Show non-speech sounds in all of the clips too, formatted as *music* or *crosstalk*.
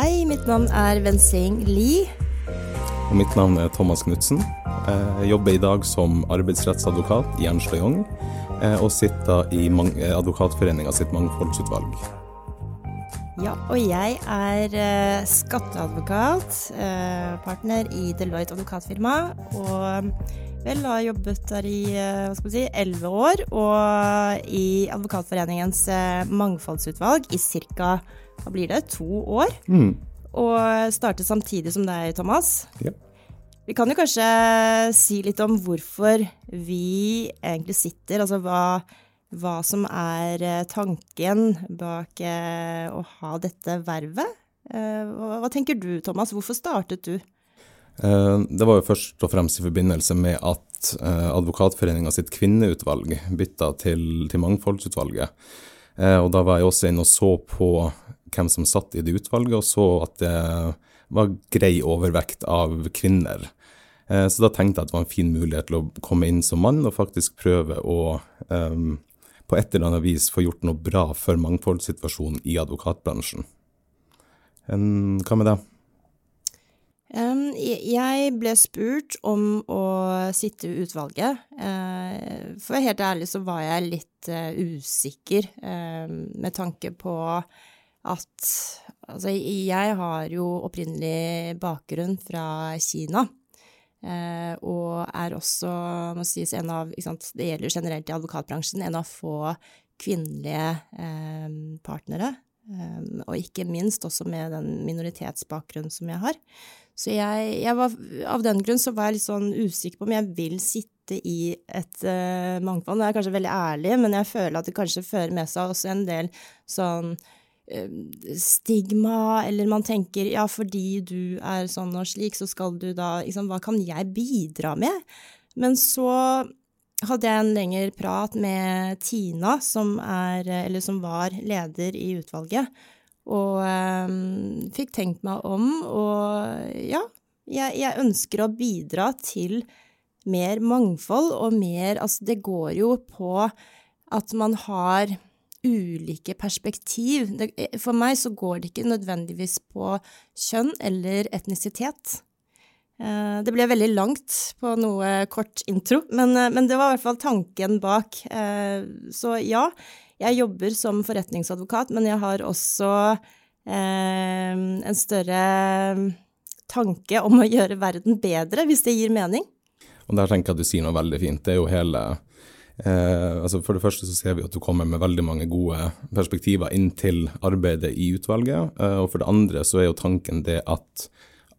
Hei, mitt navn er Wensing Lie. Og mitt navn er Thomas Knutsen. Jeg jobber i dag som arbeidsrettsadvokat i Ernst Young, eh, og sitter i Advokatforeninga sitt mangfoldsutvalg. Ja, og jeg er uh, skatteadvokat, partner i Deloitte advokatfirma. Og vel har jobbet der i hva skal vi si, elleve år, og i Advokatforeningens mangfoldsutvalg i ca. hva blir det, to år. Mm. Og startet samtidig som deg, Thomas. Ja. Vi kan jo kanskje si litt om hvorfor vi egentlig sitter, altså hva hva som er eh, tanken bak eh, å ha dette vervet. Eh, hva tenker du, Thomas? Hvorfor startet du? Det var jo først og fremst i forbindelse med at Advokatforeninga sitt kvinneutvalg bytta til, til Mangfoldsutvalget. Og da var jeg også inne og så på hvem som satt i det utvalget, og så at det var grei overvekt av kvinner. Så da tenkte jeg at det var en fin mulighet til å komme inn som mann og faktisk prøve å um, på et eller annet vis få gjort noe bra for mangfoldssituasjonen i advokatbransjen. Hva med deg? Um, jeg ble spurt om å sitte i utvalget. Uh, for helt ærlig så var jeg litt uh, usikker uh, med tanke på at Altså, jeg har jo opprinnelig bakgrunn fra Kina. Eh, og er også, må sies, en av Det gjelder generelt i advokatbransjen, en av få kvinnelige eh, partnere. Eh, og ikke minst også med den minoritetsbakgrunnen som jeg har. Så jeg, jeg var, av den grunn så var jeg litt sånn usikker på om jeg vil sitte i et uh, mangfold. Det er kanskje veldig ærlig, men jeg føler at det kanskje fører med seg også en del sånn Eh, stigma, eller man tenker ja, fordi du er sånn og slik, så skal du da liksom, Hva kan jeg bidra med? Men så hadde jeg en lengre prat med Tina, som, er, eller som var leder i utvalget, og um, fikk tenkt meg om, og ja, jeg, jeg ønsker å bidra til mer mangfold og mer Altså, det går jo på at man har ulike perspektiv. For meg så går det ikke nødvendigvis på kjønn eller etnisitet. Eh, det ble veldig langt på noe kort intro, men, eh, men, det var i hvert fall tanken bak. Eh, så ja, jeg jobber som forretningsadvokat, men jeg har også en større tanke om å gjøre verden bedre, hvis det gir mening. Og der tenker jeg at du sier noe veldig fint. Det er jo hele Eh, altså for det første så ser vi at du kommer med veldig mange gode perspektiver inn til arbeidet i utvalget. Eh, og for det andre så er jo tanken det at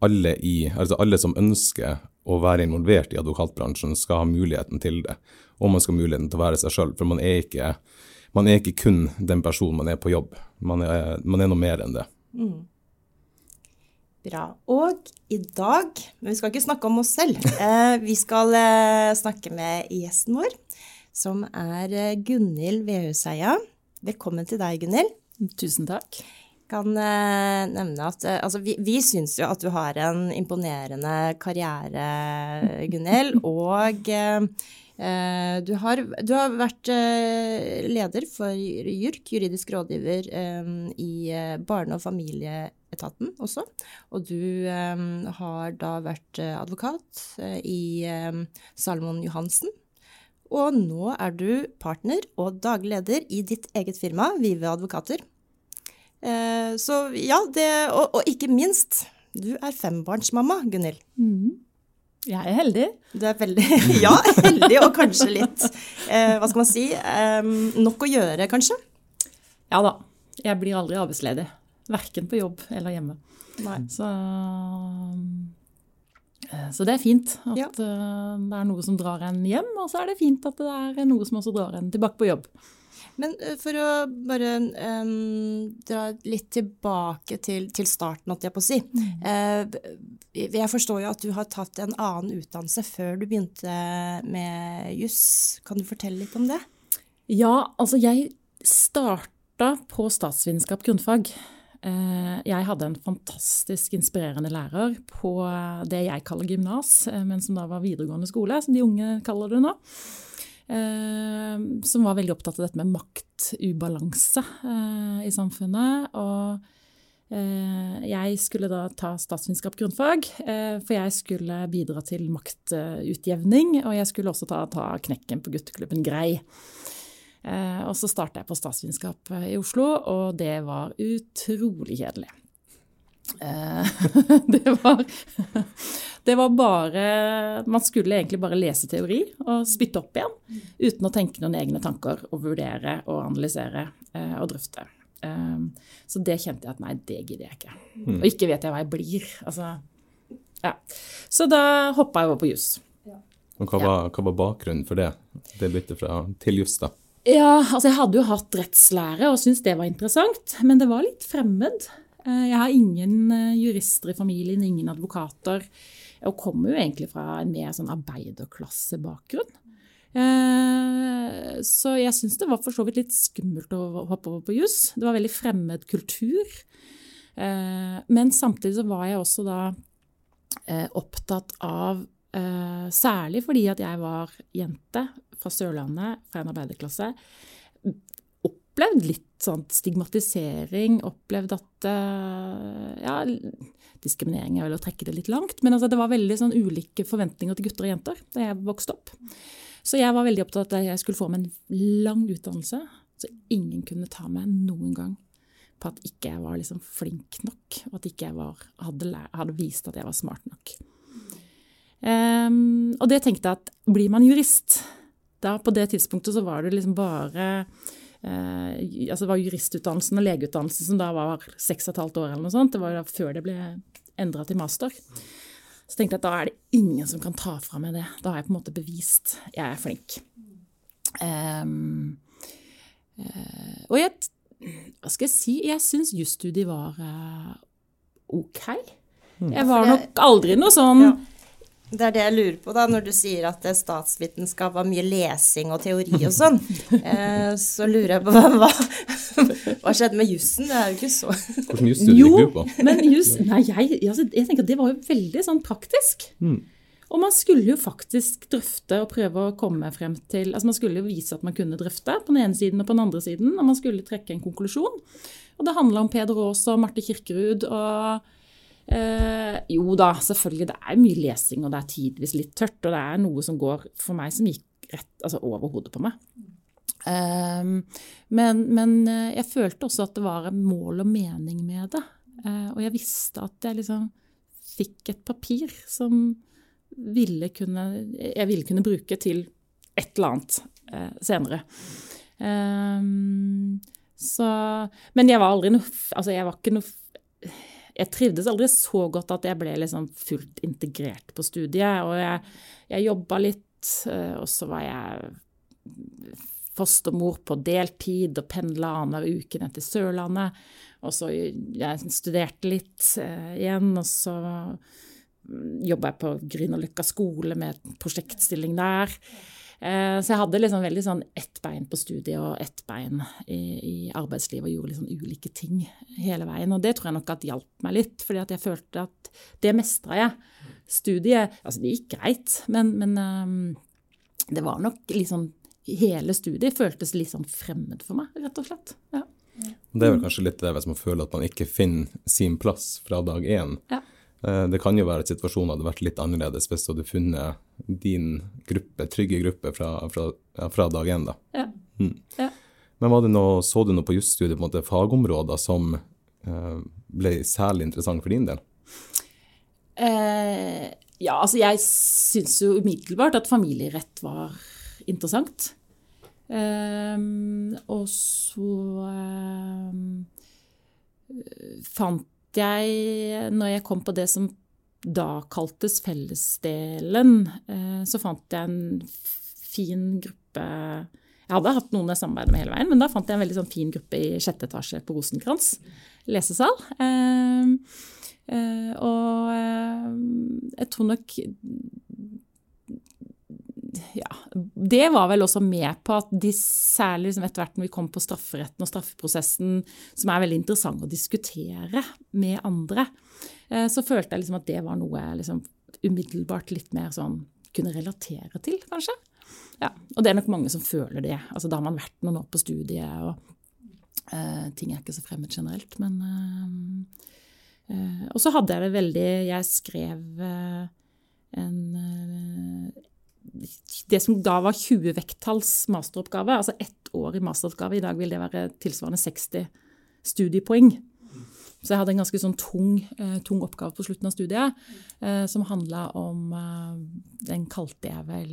alle, i, altså alle som ønsker å være involvert i advokatbransjen, skal ha muligheten til det. Og man skal ha muligheten til å være seg sjøl. For man er, ikke, man er, ikke, kun den personen man er på jobb. Man er, man er noe mer enn det. Mm. Bra. Og i dag Men vi skal ikke snakke om oss selv. Eh, vi skal eh, snakke med gjesten vår som er eh, Gunhild Vehuseia. Velkommen til deg, Gunhild. Tusen takk. Kan uh, nevne at uh, altså, vi, vi syns jo at du har en imponerende karriere, Gunhild. *laughs* Og eh, du, har, du, har, vært leder for JURK, juridisk rådgiver i Barne- og familieetaten også. Og du har da vært advokat i Salomon Johansen og nå er du partner og daglig leder i ditt eget firma, Vive Advokater. Eh, så ja, det, og, og, ikke minst, du er fembarnsmamma, Gunhild. Mm. Jeg er heldig. Du er veldig *laughs* Ja, heldig, og kanskje litt eh, Hva skal man si eh, Nok å gjøre, kanskje? Ja da. Jeg blir aldri arbeidsledig. Verken på jobb eller hjemme. Nei. Så så det er fint at ja. Eh, det er noe som drar en hjem, og så er det fint at det er noe som også drar en tilbake på jobb. Men eh, for å bare um, dra litt tilbake til, til starten, holdt jeg på å si. Mm. Uh, jeg forstår jo at du har tatt en annen utdannelse før du begynte med juss. Kan du fortelle litt om det? Ja, altså jeg starta på statsvitenskap grunnfag. Eh, jeg hadde en fantastisk inspirerende lærer på det jeg kaller gymnas, eh, men som da var videregående skole, som de unge kaller det nå. Eh, som var veldig opptatt av dette med maktubalanse i samfunnet. Og Jeg skulle da ta statsvitenskap grunnfag, for jeg skulle bidra til maktutjevning. Og jeg skulle også ta, ta knekken på gutteklubben Grei. Og så starta jeg på statsvitenskap i Oslo, og det var utrolig kjedelig. *laughs* Det var *laughs* det var bare Man skulle egentlig bare lese teori og spytte opp igjen uten å tenke noen egne tanker og vurdere og analysere eh, og drøfte. Så det kjente jeg at nei, det gidder jeg ikke. Mm. Og ikke vet jeg hva jeg blir. Altså, ja. Så da hoppa jeg over på juss. Og hva var, hva var, bakgrunnen for det, det byttet fra, til juss, da? Ja, altså Jeg hadde jo hatt rettslære og syntes det var interessant, men det var litt fremmed. Eh, jeg har ingen eh, jurister i familien, ingen advokater. Og kommer jo egentlig fra en mer sånn arbeiderklassebakgrunn. Eh, så jeg syns det var for så vidt litt skummelt å hoppe over på juss. Det var veldig fremmed kultur. Men samtidig så var jeg også da opptatt av Særlig fordi at jeg var jente fra Sørlandet, fra en arbeiderklasse. Opplevd litt sånn stigmatisering, opplevd at Ja, diskriminering er vel å trekke det litt langt, men altså, det var veldig sånn ulike forventninger til gutter og jenter da jeg vokste opp. Så jeg var veldig opptatt av at jeg skulle få meg en lang utdannelse, så ingen kunne ta meg noen gang på at ikke jeg var liksom flink nok, og at ikke jeg var, hadde, hadde, vist at jeg var smart nok. Um, og det tenkte jeg at blir man jurist da På det tidspunktet så var det liksom bare eh, altså det var juristutdannelsen og legeutdannelsen som da var seks og et halvt år eller noe sånt. Det var da før det ble endra til master. Så tenkte jeg at da er det ingen som kan ta fra meg det. Da har jeg på en måte bevist jeg er flink. Um, uh, og jeg Hva skal jeg si? Jeg syns jusstudiet var uh, ok. Mm. Jeg var nok aldri noe sånn ja. Det er det jeg lurer på, da, når du sier at statsvitenskap var mye lesing og teori og sånn. *laughs* Eh, så lurer jeg på hva, hva skjedde med jussen? Det er jo ikke så Hvordan jusstudier gikk du på? Men just, nei, jeg, altså, jeg, tenker at det var jo veldig sånn praktisk. Mm. Og man skulle jo faktisk drøfte og prøve å komme frem til altså Man skulle jo vise at man kunne drøfte på den ene siden og på den andre siden, og man skulle trekke en konklusjon. Og det handla om Peder Aas og Marte Kirkerud og Eh, jo da, selvfølgelig. Det er mye lesing, og det er tidvis litt tørt. Og det er noe som går for meg som gikk rett, altså over hodet på meg. Eh, men, men, eh, jeg følte også at det var en mål og mening med det. Eh, og jeg visste at jeg liksom fikk et papir som ville kunne, jeg ville kunne bruke til et eller annet eh, senere. Eh, så, men jeg var aldri noe Altså, jeg var ikke noe jeg trivdes aldri så godt at jeg ble liksom fullt integrert på studiet. Og jeg, jeg jobba litt, eh, og så var jeg fostermor på deltid og pendla annenhver uke ned til Sørlandet. Og så jeg studerte litt uh, igjen, og så jobba jeg på Grünerløkka skole med prosjektstilling der. Eh, så jeg hadde liksom veldig sånn ett bein på studiet og ett bein i, i arbeidslivet og gjorde liksom ulike ting hele veien. Og det tror jeg nok at hjalp meg litt, fordi at jeg følte at det mestra jeg. Studiet Altså, det gikk greit, men, men um, det var nok liksom Hele studiet føltes litt sånn fremmed for meg, rett og slett. Ja. Det er vel kanskje litt det hvis man føler at man ikke finner sin plass fra dag én. Ja. Eh, det kan jo være at situasjonen hadde vært litt annerledes hvis du hadde funnet din gruppe, trygge gruppe fra, fra, fra dag én. Da. Ja. Mm. Ja. Men noe, så du noe på jusstudiet, på en måte fagområder som eh, ble særlig interessant for din del? Eh, ja, altså jeg syns jo umiddelbart at familierett var interessant. Eh, og så eh, fant jeg, når jeg kom på det som da kaltes fellesdelen, eh, så fant jeg en fin gruppe Jeg hadde hatt noen jeg samarbeidet med hele veien, men da fant jeg en veldig sånn fin gruppe i sjette etasje på Rosenkrantz lesesal. Eh, eh, og jeg tror nok ja, det var vel også med på at de særlig liksom etter hvert når vi kom på strafferetten og straffeprosessen, som er veldig interessant å diskutere med andre, eh, så følte jeg liksom at det var noe jeg liksom umiddelbart litt mer sånn kunne relatere til, kanskje. Ja, og det er nok mange som føler det. Altså, da har man vært noen år på studiet og Uh, ting er ikke så fremmed generelt, men uh, Og så hadde jeg det veldig Jeg skrev en Det som da var 20 vekttalls masteroppgave, altså ett år i masteroppgave. I dag vil det være tilsvarende 60 studiepoeng. Så jeg hadde en ganske sånn tung, tung oppgave på slutten av studiet som handla om Den kalte jeg vel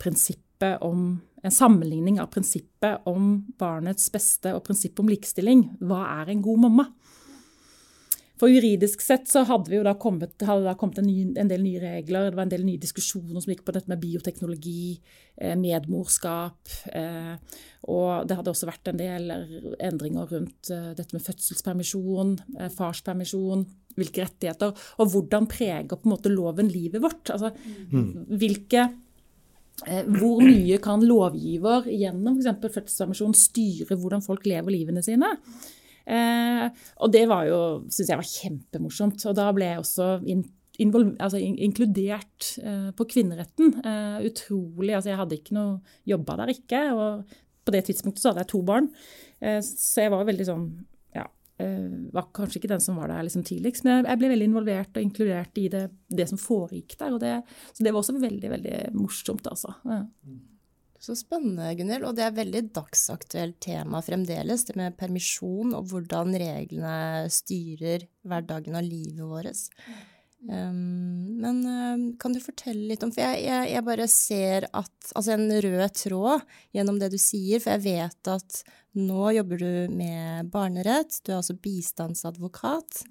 prinsippet om en sammenligning av prinsippet om barnets beste og prinsippet om likestilling. Hva er en god mamma? For juridisk sett så hadde vi jo da kommet, da kommet en, ny, en, del nye regler. Det var en del nye diskusjoner som gikk på dette med bioteknologi, eh, medmorskap. Eh, og det hadde også vært en del endringer rundt eh, dette med fødselspermisjon, farspermisjon, hvilke rettigheter. Og hvordan preger på en måte loven livet vårt? Altså, mm. hvilke Eh, hvor mye kan lovgiver gjennom f.eks. fødselspermisjon styre hvordan folk lever livene sine? Eh, og det var jo, syns jeg var kjempemorsomt. Og da ble jeg også in, altså in, inkludert eh, på kvinneretten. Eh, utrolig. Altså jeg hadde ikke noe Jobba der ikke. Og på det tidspunktet så hadde jeg to barn. Eh, så jeg var veldig sånn Eh, var kanskje ikke den som var der liksom tidligst, men jeg ble veldig involvert og inkludert i det, det som foregikk der. Det, så det var også veldig, veldig morsomt, altså. Ja. Så spennende, Gunhild. Og det er veldig dagsaktuelt tema fremdeles, det med permisjon og hvordan reglene styrer hverdagen og livet vårt. Um, men uh, kan du fortelle litt om For jeg, jeg, jeg, bare ser at Altså en rød tråd gjennom det du sier, for jeg vet at nå jobber du med barnerett, du er altså bistandsadvokat.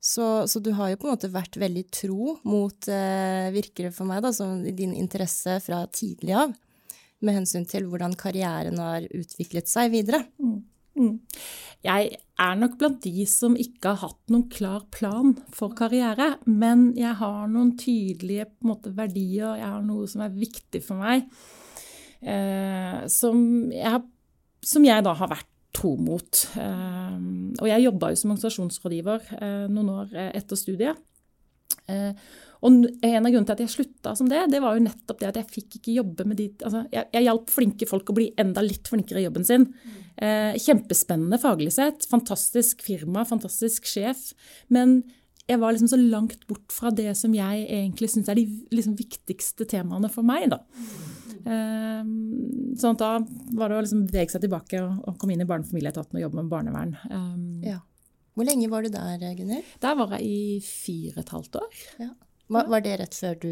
Så, så du har jo på en måte vært veldig tro mot, uh, virker det for meg, da, din interesse fra tidlig av, med hensyn til hvordan karrieren har utviklet seg videre. Mm. Mm. Jeg er nok blant de som ikke har hatt noen klar plan for karriere, men jeg har noen tydelige måte, verdier, jeg har noe som er viktig for meg, eh, som, jeg, som, jeg, da har vært tro mot. Eh, og jeg jobba jo som organisasjonsrådgiver eh, noen år eh, etter studiet. Eh, og en av grunnene til at jeg slutta som det, det var jo nettopp det at jeg fikk ikke jobbe med de altså, Jeg, jeg hjalp flinke folk å bli enda litt flinkere i jobben sin. Eh, kjempespennende faglig sett. Fantastisk firma, fantastisk sjef. Men jeg var liksom så langt bort fra det som jeg egentlig syns er de liksom, viktigste temaene for meg. da. Eh, sånn at da var det å liksom bevege seg tilbake og, komme inn i barne- og familieetaten og jobbe med barnevern. Um, ja. Hvor lenge var du der, Gunnhild? Der var jeg i fire og et halvt år. Ja. Var, var, det rett før du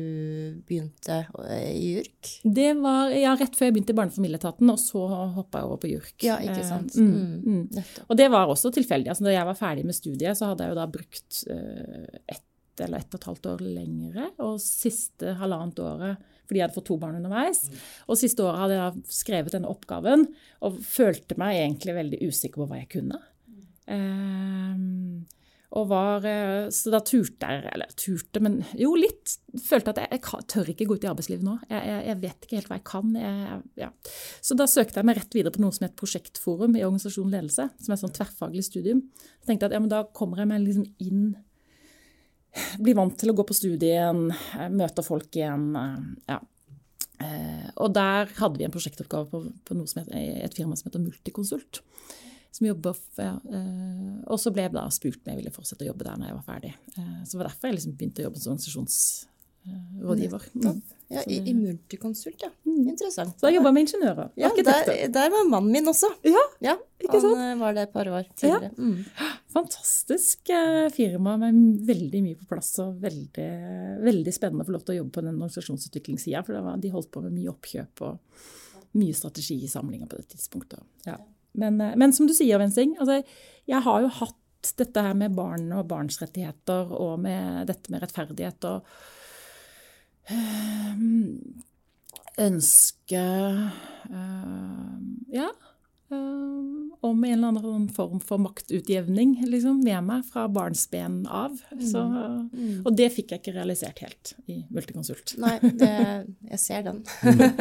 begynte eh, i JURK? Det var ja, rett før jeg begynte i Barne- og familieetaten, og så hoppa jeg over på JURK. Ja, ikke sant. Mm, mm, mm. Og det var også tilfeldig. Altså, da jeg var ferdig med studiet, så hadde jeg jo da brukt uh, ett eller ett og et halvt år lengre, og siste halvannet året fordi jeg hadde fått to barn underveis. Og siste året hadde jeg skrevet denne oppgaven og følte meg egentlig veldig usikker på hva jeg kunne. Um, og var, eh, så da turte jeg, eller turte, men jo litt. Følte at jeg, jeg tør ikke gå ut i arbeidslivet nå. Jeg, jeg, jeg vet ikke helt hva jeg kan. Ja. Så da søkte jeg meg rett videre på noe som het Prosjektforum i organisasjon ledelse, som er et sånn tverrfaglig studium. Så tenkte jeg at ja, da kommer jeg meg liksom inn Blir vant til å gå på studiet igjen, møter folk igjen. Ja. Eh, og der hadde vi en prosjektoppgave på, på et firma som heter Multiconsult som jobber eh, Og så ble jeg da spurt om jeg ville fortsette å jobbe der når jeg var ferdig. Eh, så det var derfor jeg liksom begynte å jobbe som organisasjonsrådgiver. Mm. Ja, i, i Multiconsult, ja. Mm. Interessant. Så jeg jobba med ingeniører. Ja, der, der, var mannen min også. Ja, ja ikke sant? Han eh, var det et par år tidligere. Ja. Mm. Fantastisk firma med veldig mye på plass og veldig, veldig spennende å få lov til å jobbe på den organisasjonsutviklingssida. For var, de holdt på med mye oppkjøp og mye strategi i samlinger på det tidspunktet. Ja. Men, eh, men, som du sier, Vensing, altså, jeg har jo hatt dette her med barn og barns rettigheter og med dette med rettferdighet og øh, ønske øh, Ja. Øh, om en eller annen form for maktutjevning liksom, med meg fra barnsben av. Så, mm. Og det fikk jeg ikke realisert helt i Multiconsult. Nei, det, jeg ser den.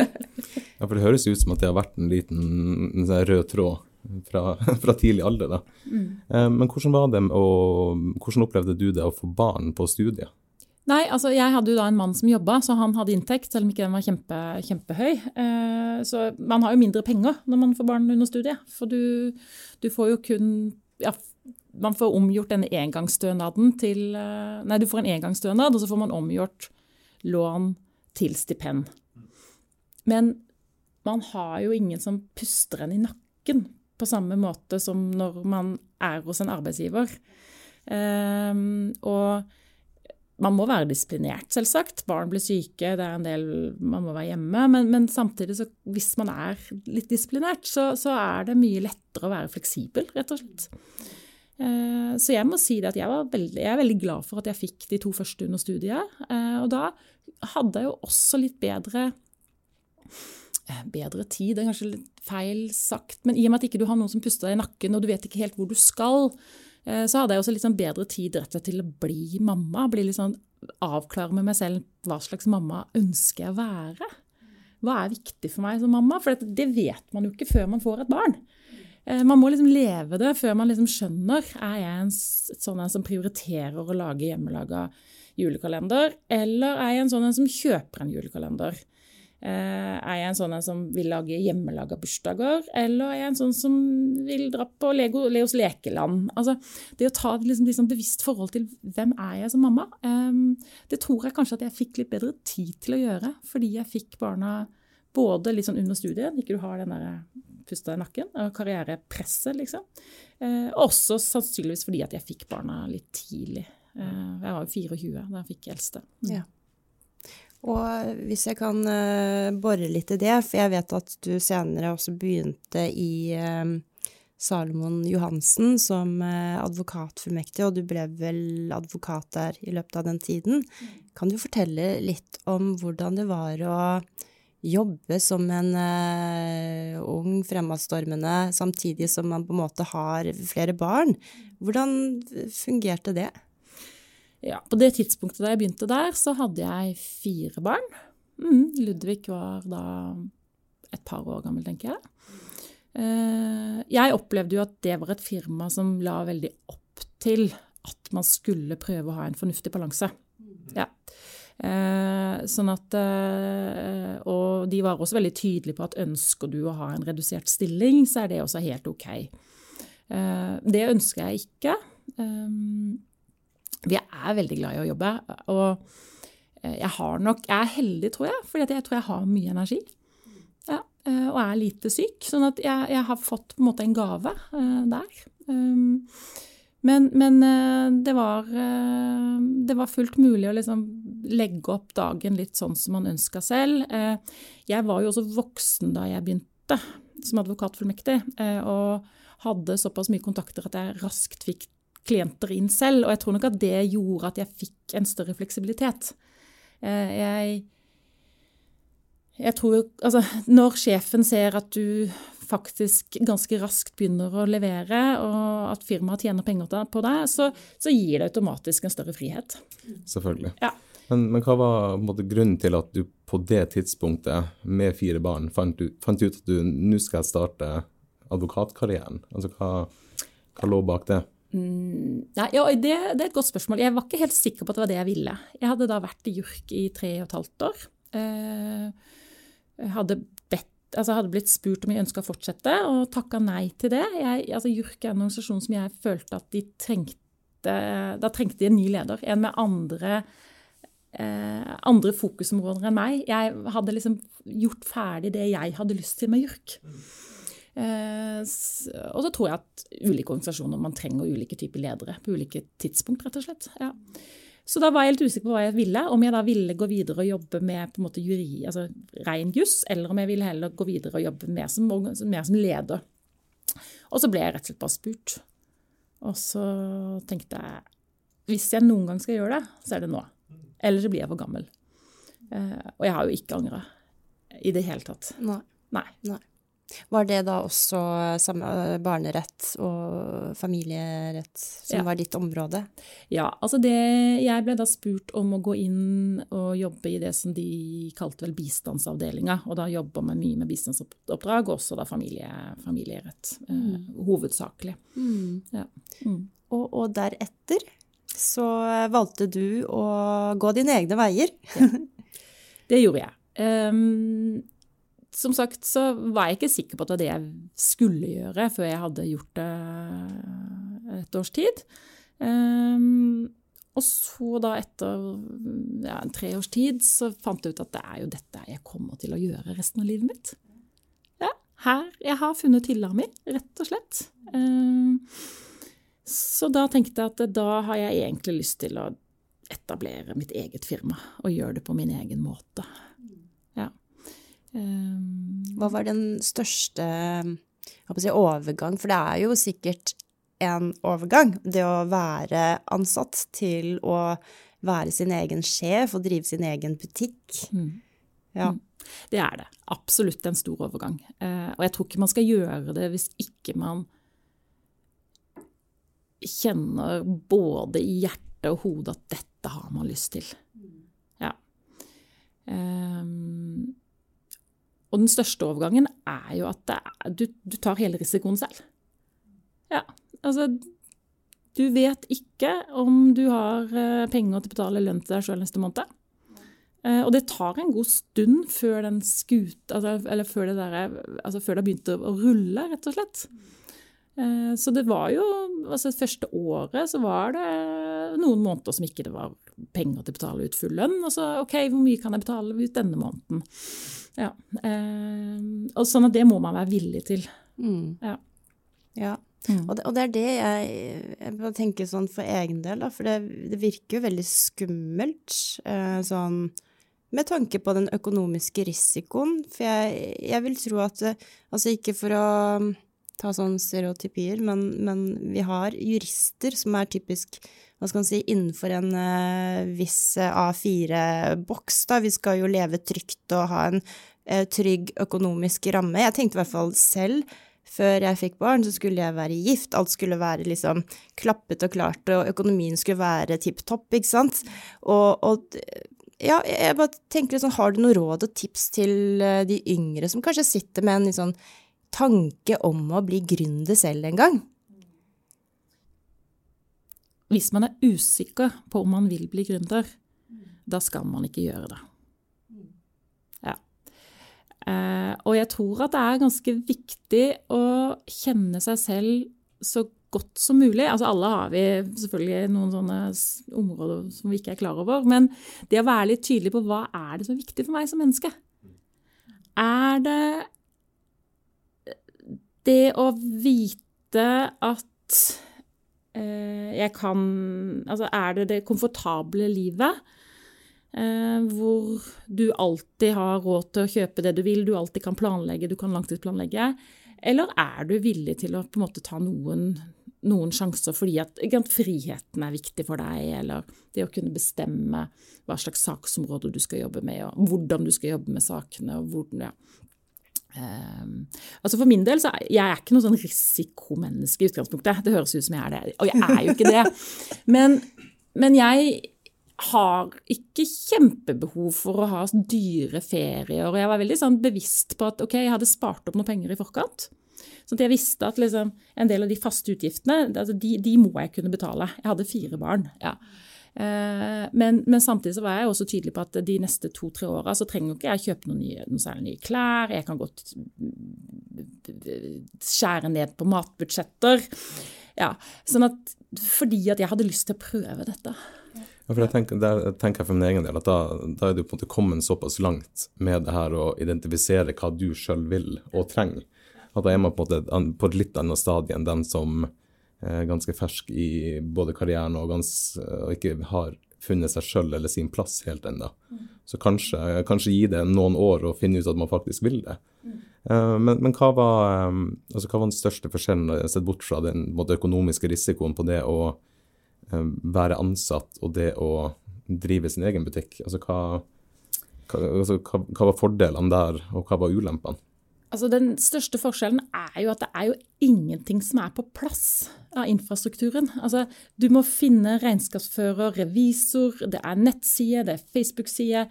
*laughs* ja, for det høres ut som at det har vært en liten en sånn rød tråd fra, *laughs* fra, tidlig alder. Mm. Eh, men hvordan var det, og hvordan opplevde du det å få barn på studiet? Nei, altså jeg hadde jo da en mann som jobba, så han hadde inntekt, selv om ikke den var kjempe, kjempehøy. Eh, så man har jo mindre penger når man får barn under studiet. For du, du får jo kun ja, Man får omgjort denne engangsstønaden til eh, Nei, du får en engangsstønad, og så får man omgjort lån til stipend. Men man har jo ingen som puster en i nakken på samme måte som når man er hos en arbeidsgiver. Um, og man må være disiplinert, selvsagt. Barn blir syke, det er en del man må være hjemme. Men, men samtidig, så, hvis man er litt disiplinert, så, så, er det mye lettere å være fleksibel, rett og slett. Uh, så jeg må si at jeg, veldig, jeg, er veldig glad for at jeg fikk de to første under studiet. Uh, og da hadde jeg jo også litt bedre bedre tid, det er kanskje litt feil sagt, men i og med at ikke du har noen som puster deg i nakken, og du vet ikke helt hvor du skal, eh, så hadde jeg også litt sånn bedre tid rett og slett til å bli mamma. Bli litt sånn avklare med meg selv hva slags mamma ønsker jeg å være. Hva er viktig for meg som mamma? For det vet man jo ikke før man får et barn. Eh, man må liksom leve det før man liksom skjønner er jeg en sånn en som prioriterer å lage hjemmelaga julekalender, eller er jeg en sånn en som kjøper en julekalender. Eh, er jeg en sånn som vil lage hjemmelaga bursdager, eller er jeg en sånn som vil dra på Lego, Leos lekeland? Altså, det å ta liksom, liksom bevisst forhold til hvem er jeg som mamma, um, det tror jeg kanskje at jeg fikk litt bedre tid til å gjøre, fordi jeg fikk barna både litt sånn under studiet, ikke du har den der pusta i nakken, og karrierepresset, liksom. Uh, også sannsynligvis fordi at jeg fikk barna litt tidlig. Jeg var jo 24 da jeg fikk eldste. Mm. Ja. Og hvis jeg kan uh, bore litt i det, for jeg vet at du senere også begynte i uh, Salomon Johansen som uh, advokatfullmektig, og du ble vel advokat der i løpet av den tiden. Kan du fortelle litt om hvordan det var å jobbe som en ung, fremadstormende, samtidig som man på en måte har flere barn? Hvordan fungerte det? Ja, på det tidspunktet da jeg begynte der, så hadde jeg fire barn. Mm, Ludvig var da et par år gammel, tenker jeg. Eh, jeg opplevde jo at det var et firma som la veldig opp til at man skulle prøve å ha en fornuftig balanse. Ja. Eh, sånn at eh, Og de var også veldig tydelige på at ønsker du å ha en redusert stilling, så er det også helt ok. Det ønsker jeg ikke. Vi er veldig glad i å jobbe. Og eh, jeg har nok Jeg er heldig, tror jeg, fordi jeg tror jeg har mye energi. Ja, eh, og er lite syk. Sånn at jeg, jeg har fått på en måte en gave uh, der. Um, men, men det, var, det var fullt mulig å liksom legge opp dagen litt sånn som man ønska selv. jeg var jo også voksen da jeg begynte som advokatfullmektig, og hadde såpass mye kontakter at jeg raskt fikk klienter inn selv. Og jeg tror nok at det gjorde at jeg fikk en større fleksibilitet. Eh, jeg, jeg tror Altså, når sjefen ser at du faktisk ganske raskt begynner å levere, og at firmaet tjener penger på deg, så, så, gir det automatisk en større frihet. Selvfølgelig. Ja. Men, men, hva var måte, grunnen til at du på det tidspunktet, med fire barn, fant, fant ut at du nå skal starte advokatkarrieren? Altså, hva, hva lå bak det? Mm, nei, ja, det, det, er et godt spørsmål. Jeg var ikke helt sikker på at det var det jeg ville. Jeg hadde da vært i JURK i tre og et halvt år. Eh, jeg hadde, bedt, altså hadde blitt spurt om jeg ønska å fortsette, og takka nei til det. Jeg, altså JURK er en organisasjon som jeg følte at de trengte Da trengte de en ny leder. En med andre, eh, andre fokusområder enn meg. Jeg hadde liksom gjort ferdig det jeg hadde lyst til med JURK. Eh, og så tror jeg at ulike organisasjoner man trenger ulike typer ledere på ulike tidspunkt, rett og slett. Ja. Så da var jeg helt usikker på hva jeg ville. Om jeg da ville gå videre og jobbe med på en måte juri, altså ren juss, eller om jeg ville heller gå videre og jobbe mer som, mer som leder. Og så ble jeg rett og slett bare spurt. Og så tenkte jeg hvis jeg noen gang skal gjøre det, så er det nå. Eller så blir jeg for gammel. Eh, og jeg har jo ikke angra i det hele tatt. Nei. Nei. Nei. Var det da også samme barnerett og familierett som ja. var ditt område? Ja, altså det Jeg ble da spurt om å gå inn og jobbe i det som de kalte vel bistandsavdelinga. Og da jobba vi mye med bistandsoppdrag, og også da familie, familierett. Eh, mm. Eh, hovedsakelig. Mm. Ja. Mm. Og, og, deretter? så valgte du å gå dine egne veier. Det gjorde jeg. Um, som sagt så var jeg ikke sikker på at det var det jeg skulle gjøre før jeg hadde gjort det et års tid. Um, og så da etter ja, en tre års tid så fant jeg ut at det er jo dette jeg kommer til å gjøre resten av livet mitt. Ja, her jeg har funnet hylla mi, rett og slett. Um, så da tenkte jeg at da har jeg egentlig lyst til å etablere mitt eget firma og gjøre det på min egen måte. Um, Hva var den største si, overgang? For det er jo sikkert en overgang. Det å være ansatt til å være sin egen sjef og drive sin egen butikk. Mm. Ja. Mm. Det er det. Absolutt en stor overgang. Eh, og jeg tror ikke man skal gjøre det hvis ikke man kjenner både i hjertet og hodet at dette har man lyst til. Ja. Um, og den største overgangen er jo at er, du, du tar hele risikoen selv. Ja, Altså, du vet ikke om du har eh, penger til å betale lønn til deg sjøl neste måned. Eh, og det tar en god stund før den skuta altså, eller før det, der, altså før det har begynt å rulle, rett og slett. Eh, så det var jo altså det første året så var det noen måneder som ikke det var penger til å betale ut full lønn. Og så OK, hvor mye kan jeg betale ut denne måneden? Ja. Og sånn at det må man være villig til. Mm. Ja. ja. Mm. Og, det, og, det, er det jeg, jeg tenker sånn for egen del, da, for det, det virker jo veldig skummelt eh, sånn med tanke på den økonomiske risikoen. For jeg, jeg vil tro at Altså ikke for å ta sånn stereotypier, men, men, vi har jurister som er typisk hva skal man si, innenfor en uh, viss A4-boks. da. Vi skal jo leve trygt og ha en uh, trygg økonomisk ramme. Jeg tenkte i hvert fall selv før jeg fikk barn, så skulle jeg være gift. Alt skulle være liksom klappet og klart, og økonomien skulle være tipp topp, ikke sant. Og, og ja, jeg bare tenker litt sånn, har du noe råd og tips til eh, de yngre som kanskje sitter med en litt sånn tanke om å bli gründer selv en gang? Hvis man er usikker på om man vil bli gründer, da skal man ikke gjøre det. Ja. og jeg tror at det er ganske viktig å kjenne seg selv så godt som mulig. Altså alle har vi selvfølgelig noen sånne områder som vi ikke er klar over. Men det å være litt tydelig på hva er det som er viktig for meg som menneske? Er det det å vite at eh, jeg kan Altså er det det komfortable livet? Eh, hvor du alltid har råd til å kjøpe det du vil, du alltid kan planlegge, du kan langtidsplanlegge? Eller er du villig til å på en måte ta noen, noen sjanser fordi at friheten er viktig for deg, eller det å kunne bestemme hva slags saksområder du skal jobbe med, og hvordan du skal jobbe med sakene, og hvordan, ja. Um, altså For min del så er jeg er ikke noe sånn risikomenneske i utgangspunktet. Det høres ut som jeg er det, og jeg er jo ikke det. *laughs* Men, men jeg har ikke kjempebehov for å ha dyre ferier. Og jeg var veldig sånn bevisst på at ok, jeg hadde spart opp noen penger i forkant. Så jeg visste at liksom, en del av de faste utgiftene, altså de, de, må jeg kunne betale. Jeg hadde fire barn. ja. Eh, men, men, samtidig så var jeg også tydelig på at de neste to-tre åra så trenger ikke jeg kjøpe noen, nye, noen særlig nye klær. Jeg kan godt skjære ned på matbudsjetter. Ja, sånn at, fordi at jeg hadde lyst til å prøve dette. Ja, for jeg tenker, der tenker jeg for min egen del at da, da er du på en måte kommet såpass langt med det her å identifisere hva du sjøl vil og trenger. At da er man på, en måte på et litt annet stadie enn den som ganske fersk i både karrieren og, gans, og ikke har funnet seg sjøl eller sin plass helt ennå. Så kanskje, kanskje, gi det noen år og finne ut at man faktisk vil det. Uh, men, men hva, var, altså, hva, var, den største forskjellen, sett bort fra den måte, økonomiske risikoen på det å Eh, være ansatt og det å drive sin egen butikk? Altså hva, hva, altså, hva var fordelene der, og hva var ulempene? Altså Den største forskjellen er jo at det er jo ingenting som er på plass av infrastrukturen. Altså Du må finne regnskapsfører, revisor, det er nettside, det er Facebook-side,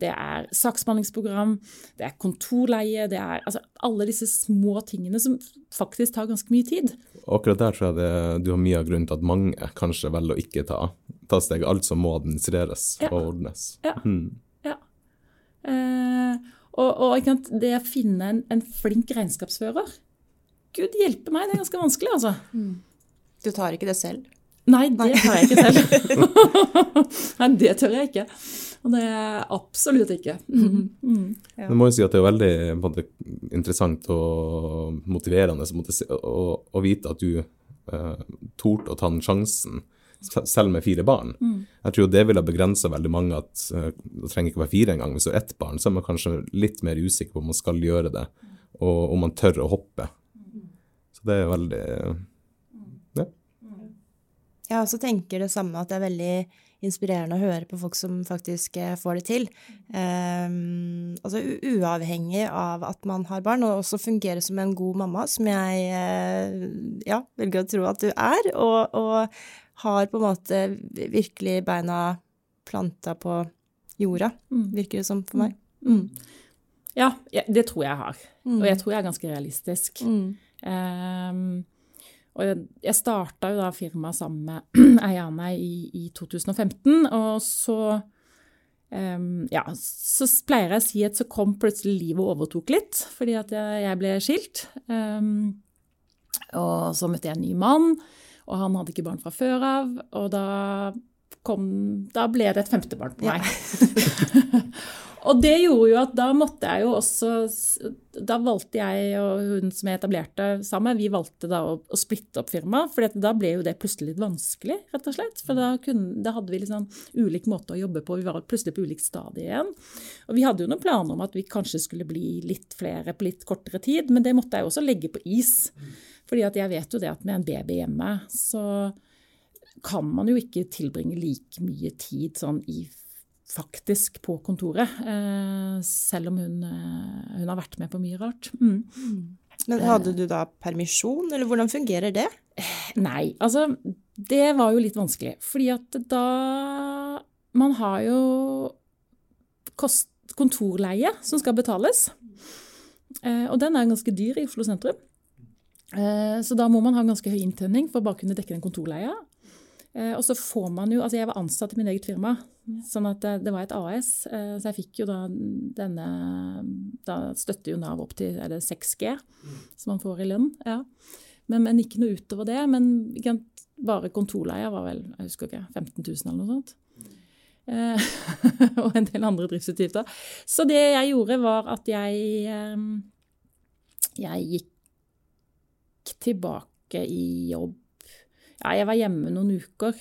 det er saksbehandlingsprogram, det er kontorleie, det er altså alle disse små tingene som faktisk tar ganske mye tid. akkurat der tror jeg det, du har mye av grunnen til at mange kanskje velger å ikke ta, ta steg. Alt som må administreres Ja. og ordnes. Ja. Hmm. Ja. Eh, og, og det å finne en, en flink regnskapsfører Gud hjelpe meg, det er ganske vanskelig, altså. Du tar ikke det selv? Nei, det tar jeg ikke selv. *laughs* Nei, det tør jeg ikke. Og det er absolutt ikke. Mm. Ja. Jeg må jo si at det er veldig måte, interessant og motiverende å, å vite at du eh, torde å ta den sjansen, se- selv med fire barn. Jeg tror det ville begrensa veldig mange at eh, det trenger ikke være fire engang. Hvis du har ett barn, så er man kanskje litt mer usikker på om man skal gjøre det, og om man tør å hoppe. Så det er veldig ja. Jeg også tenker det samme, at det er veldig inspirerende å høre på folk som faktisk eh, får det til. Um, altså uavhengig av at man har barn, og også fungere som en god mamma, som jeg uh, ja, velger å tro at du er, og, og har på en måte virkelig beina planta på jorda, Mm. virker det som for meg. Mm. Ja, ja, det tror jeg har. Mm. Og jeg tror jeg er ganske realistisk. Mm. Um, og jeg, jeg starta jo da firmaet sammen med *clears throat* eierne i, i 2015, og så um, Ja, så pleier jeg å si at så kom plutselig livet og overtok litt, fordi at jeg, jeg ble skilt. Um, og så møtte jeg en ny mann, og han hadde ikke barn fra før av, og da kom Da ble det et femte barn på meg. Ja. *laughs* *laughs* Og det gjorde jo at da måtte jeg jo også Da valgte jeg og hun som jeg etablerte sammen, vi valgte da å, å splitte opp firmaet. For da ble jo det plutselig litt vanskelig, rett og slett. For da, kunne, da hadde vi sånn ulik måte å jobbe på. Vi var plutselig på ulikt stadie igjen. Og vi hadde jo noen planer om at vi kanskje skulle bli litt flere på litt kortere tid, men det måtte jeg jo også legge på is. Fordi at jeg vet jo det at med en baby hjemme, så kan man jo ikke tilbringe like mye tid sånn i faktisk på kontoret, eh, selv om hun, eh, hun har vært med på mye rart. Mm. Men hadde du da permisjon, eller hvordan fungerer det? Nei, altså det var jo litt vanskelig. Fordi at da Man har jo kost, kontorleie som skal betales. Eh, og den er ganske dyr i Oslo sentrum. Eh, så da må man ha ganske høy inntjening for å bare kunne dekke den kontorleia. Eh, og så får man jo Altså jeg var ansatt i min eget firma, sånn at det, det var et AS. Eh, så jeg fikk jo da denne Da støtter jo Nav opp til er det 6G, som man får i lønn. ja. Men, men ikke noe utover det. Men bare kontorleia var vel jeg husker ikke, 15 000 eller noe sånt. Eh, *laughs* og en del andre driftsutgifter. Så det jeg gjorde, var at jeg eh, Jeg gikk tilbake i jobb. Ja, jeg var hjemme noen uker.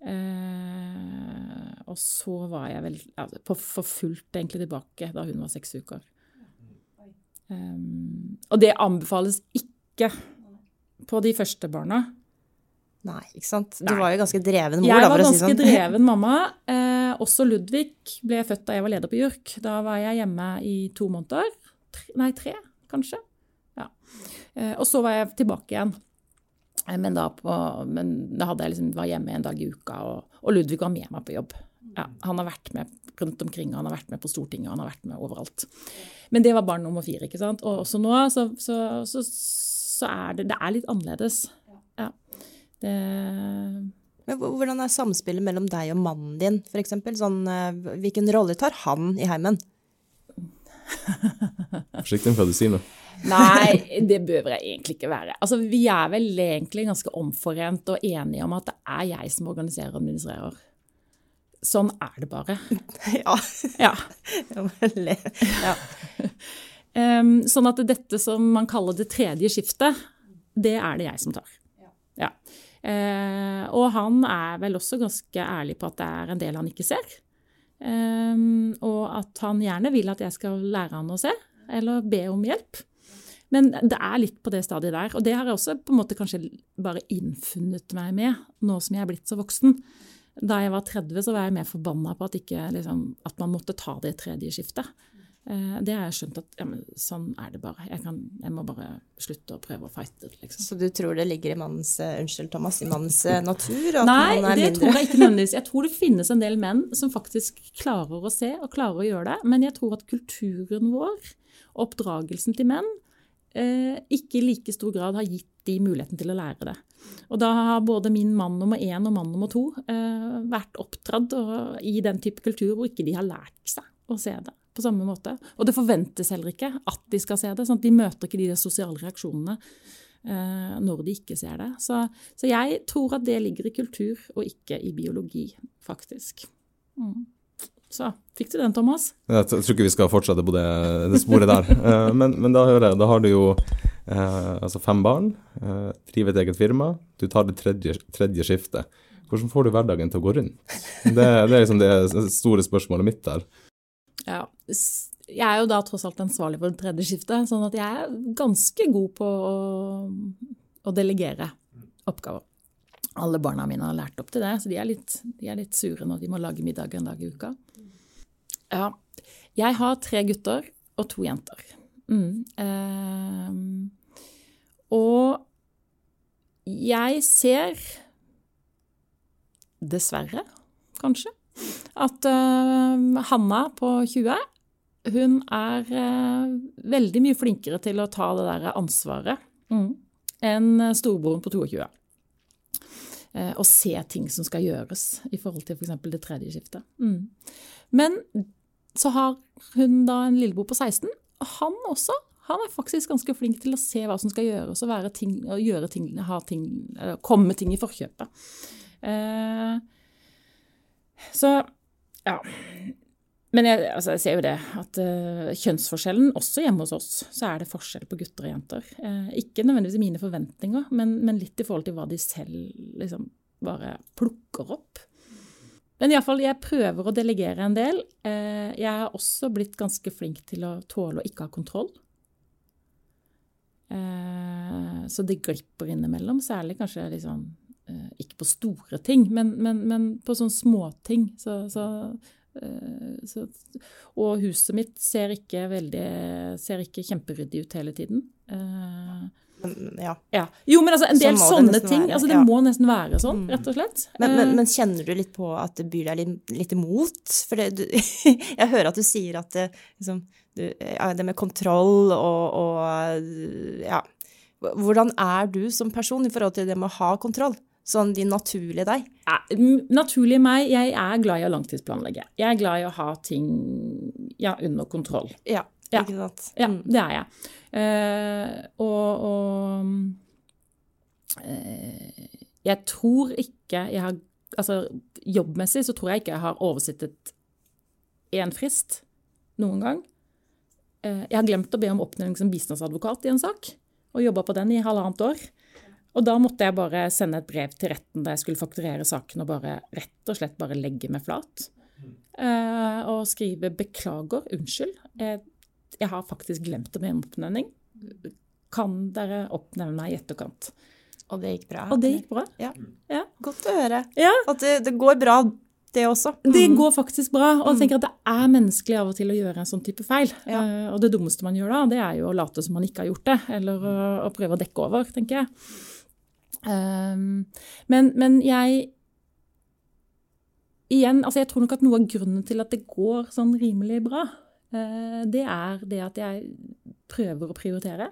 Eh, og så var jeg vel ja, på, for fullt egentlig tilbake da hun var seks uker. Um, og det anbefales ikke på de første barna. Nei, ikke sant? Du Nei. var jo ganske dreven mor, Jeg da, var for å si ganske sånn. dreven mamma. Eh, også Ludvig ble født da jeg var leder på JURK. Da var jeg hjemme i to måneder. Tre, nei, tre, kanskje. Ja. Eh, og så var jeg tilbake igjen. Eh, Men da, på, men da jeg liksom, var hjemme en dag i uka, og, og Ludvig var med meg på jobb. Ja, han har vært med rundt omkring, han har vært med på Stortinget, han har vært med overalt. Men det var barn nummer fire, ikke sant. Og også nå så, så, så, så er det, det er litt annerledes. Ja. Det, Men hvordan er samspillet mellom deg og mannen din, eksempel? Sånn, eh, hvilken rolle tar han i heimen? Forsiktig med hva du sier nå. Nei, det behøver jeg egentlig ikke være. Altså, vi er vel egentlig ganske omforent og enige om at det er jeg som organiserer og administrerer. Sånn er det bare. *laughs* ja. Ja. *laughs* ja. um, sånn at dette som man kaller det tredje skiftet, det er det jeg som tar. Ja. Uh, og han er vel også ganske ærlig på at det er en del han ikke ser. Em, og at han gjerne vil at jeg skal lære han å se, eller be om hjelp. Men det er litt på det stadiet der. Og det har jeg også på en måte kanskje bare innfunnet meg med, nå som jeg er blitt så voksen. Da jeg var 30, så var jeg mer forbanna på at, ikke, liksom, at man måtte ta det tredje skiftet. Eh, det har jeg skjønt at ja, men sånn er det bare. Jeg, kan, jeg, må bare slutte å prøve å fighte. Liksom. Så du tror det ligger i mannens uh, unnskyld, Thomas, i mannens uh, natur? Nei, det mindre. tror jeg ikke nødvendigvis. Jeg tror det finnes en del menn som faktisk klarer å se og klarer å gjøre det. Men jeg tror at kulturen vår, oppdragelsen til menn, ikke i like stor grad har gitt de muligheten til å lære det. Og da har både min mann nummer én og mann nummer to vært oppdratt i den type kultur hvor ikke de har lært seg å se det på samme måte. Og det forventes heller ikke at de skal se det. sånn at De møter ikke de sosiale reaksjonene eh, når de ikke ser det. Så, så, jeg tror at det ligger i kultur og ikke i biologi, faktisk. Mm. Så fikk du den, Thomas? Jeg tror ikke vi skal fortsette på det, det sporet der. *laughs* Eh, men, men, da hører jeg, da har du jo eh, altså fem barn, eh, driver et eget firma, du tar det tredje, tredje skiftet. Hvordan får du hverdagen til å gå rundt? Det, det er liksom det store spørsmålet mitt der. Ja, jeg er jo da tross alt ansvarlig for det tredje skiftet, sånn at jeg er ganske god på å, å delegere oppgaver. Alle barna mine har lært opp til det, så de er, litt, de er litt sure når de må lage middag en dag i uka. Ja. Jeg har tre gutter og to jenter. Mm. Eh, og jeg ser Dessverre, kanskje at uh, Hanna på 20 hun er uh, veldig mye flinkere til å ta det der ansvaret mm. enn storebroren på 22. Uh, og se ting som skal gjøres i forhold til f.eks. For det tredje skiftet. Mm. Men så har hun da en lillebror på 16, og han også. Han er faktisk ganske flink til å se hva som skal gjøres, og, ting, og gjøre ting, ting, komme ting i forkjøpet. Uh, så ja. Men jeg, altså jeg, ser jo det, at uh, kjønnsforskjellen, også hjemme hos oss, så er det forskjell på gutter og jenter. Uh, ikke nødvendigvis i mine forventninger, men, men, litt i forhold til hva de selv liksom bare plukker opp. Men iallfall, jeg prøver å delegere en del. Uh, jeg har også blitt ganske flink til å tåle å ikke ha kontroll. så det glipper innimellom, særlig kanskje liksom Eh, ikke på store ting, men, men, men på sånne småting. Så, så, eh, så, og huset mitt ser ikke veldig Ser ikke kjemperyddig ut hele tiden. Eh, ja. ja. Jo, men altså, en del så sånne ting. Altså, det ja. må nesten være sånn, mm. rett og slett. Men, men, men, kjenner du litt på at det byr deg litt, litt imot? For det, du, *laughs* jeg hører at du sier at det, liksom, du, ja, det med kontroll og, og ja Hvordan er du som person i forhold til det med å ha kontroll? Sånn din naturlige deg? Ja, naturlig meg, jeg er glad i å langtidsplanlegge. Jeg er glad i å ha ting ja, under kontroll. Ja, ikke sant. Ja, mm. det er jeg. Uh, og, og uh, jeg tror ikke jeg har Altså jobbmessig så tror jeg ikke jeg har oversittet én frist noen gang. Uh, jeg har glemt å be om oppnevning som bistandsadvokat i en sak, og jobba på den i halvannet år. Og da måtte jeg bare sende et brev til retten da jeg skulle fakturere saken, og bare rett og slett bare legge meg flat. Uh, og skrive 'beklager, unnskyld, jeg, jeg har faktisk glemt be en oppnevning'. Kan dere oppnevne meg i etterkant? Og det gikk bra? Og det gikk bra. Ja. ja. Godt å høre. Ja. At det, det, går bra, det også. Det mm. går faktisk bra. Og jeg mm. tenker at det er menneskelig av og til å gjøre en sånn type feil. Ja. Uh, og det dummeste man gjør da, det er jo å late som man ikke har gjort det, eller å, å prøve å dekke over, tenker jeg. Um, men, men, jeg Igjen, altså jeg tror nok at noe av grunnen til at det går sånn rimelig bra, uh, det er det at jeg prøver å prioritere.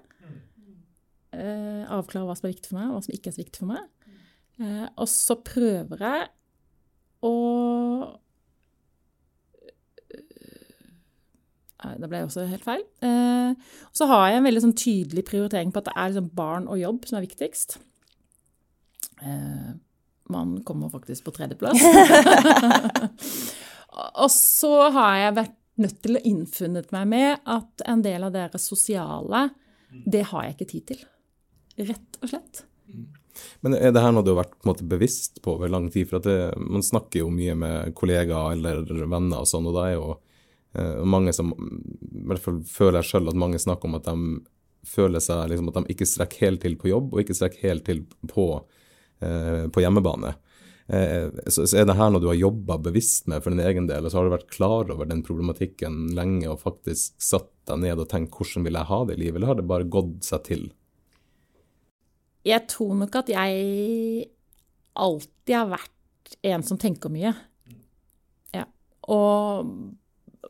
Uh, avklare hva som er viktig for meg, og hva som ikke er så viktig for meg. Uh, og så prøver jeg å Det ble også helt feil. så har jeg en veldig sånn tydelig prioritering på at det er liksom barn og jobb som er viktigst. Eh, man kommer faktisk på tredjeplass. *laughs* og så har jeg vært nødt til å innfunnet meg med at en del av deres sosiale, det har jeg ikke tid til. Rett og slett. Men er det her noe du har vært på måte, bevisst på over lang tid? For det, man snakker jo mye med kollegaer eller venner og sånn, og da er jo eh, mange som I hvert fall føler jeg sjøl at mange snakker om at de føler seg liksom, at de ikke strekker helt til på jobb, og ikke strekker helt til på Eh, på hjemmebane. Eh, så er det her noe du har jobba bevisst med for din egen del, og så har du vært klar over den problematikken lenge og faktisk satt deg ned og tenkt hvordan vil jeg ha det i livet, eller har det bare gått seg til? Jeg tror nok at jeg alltid har vært en som tenker mye. Ja. Og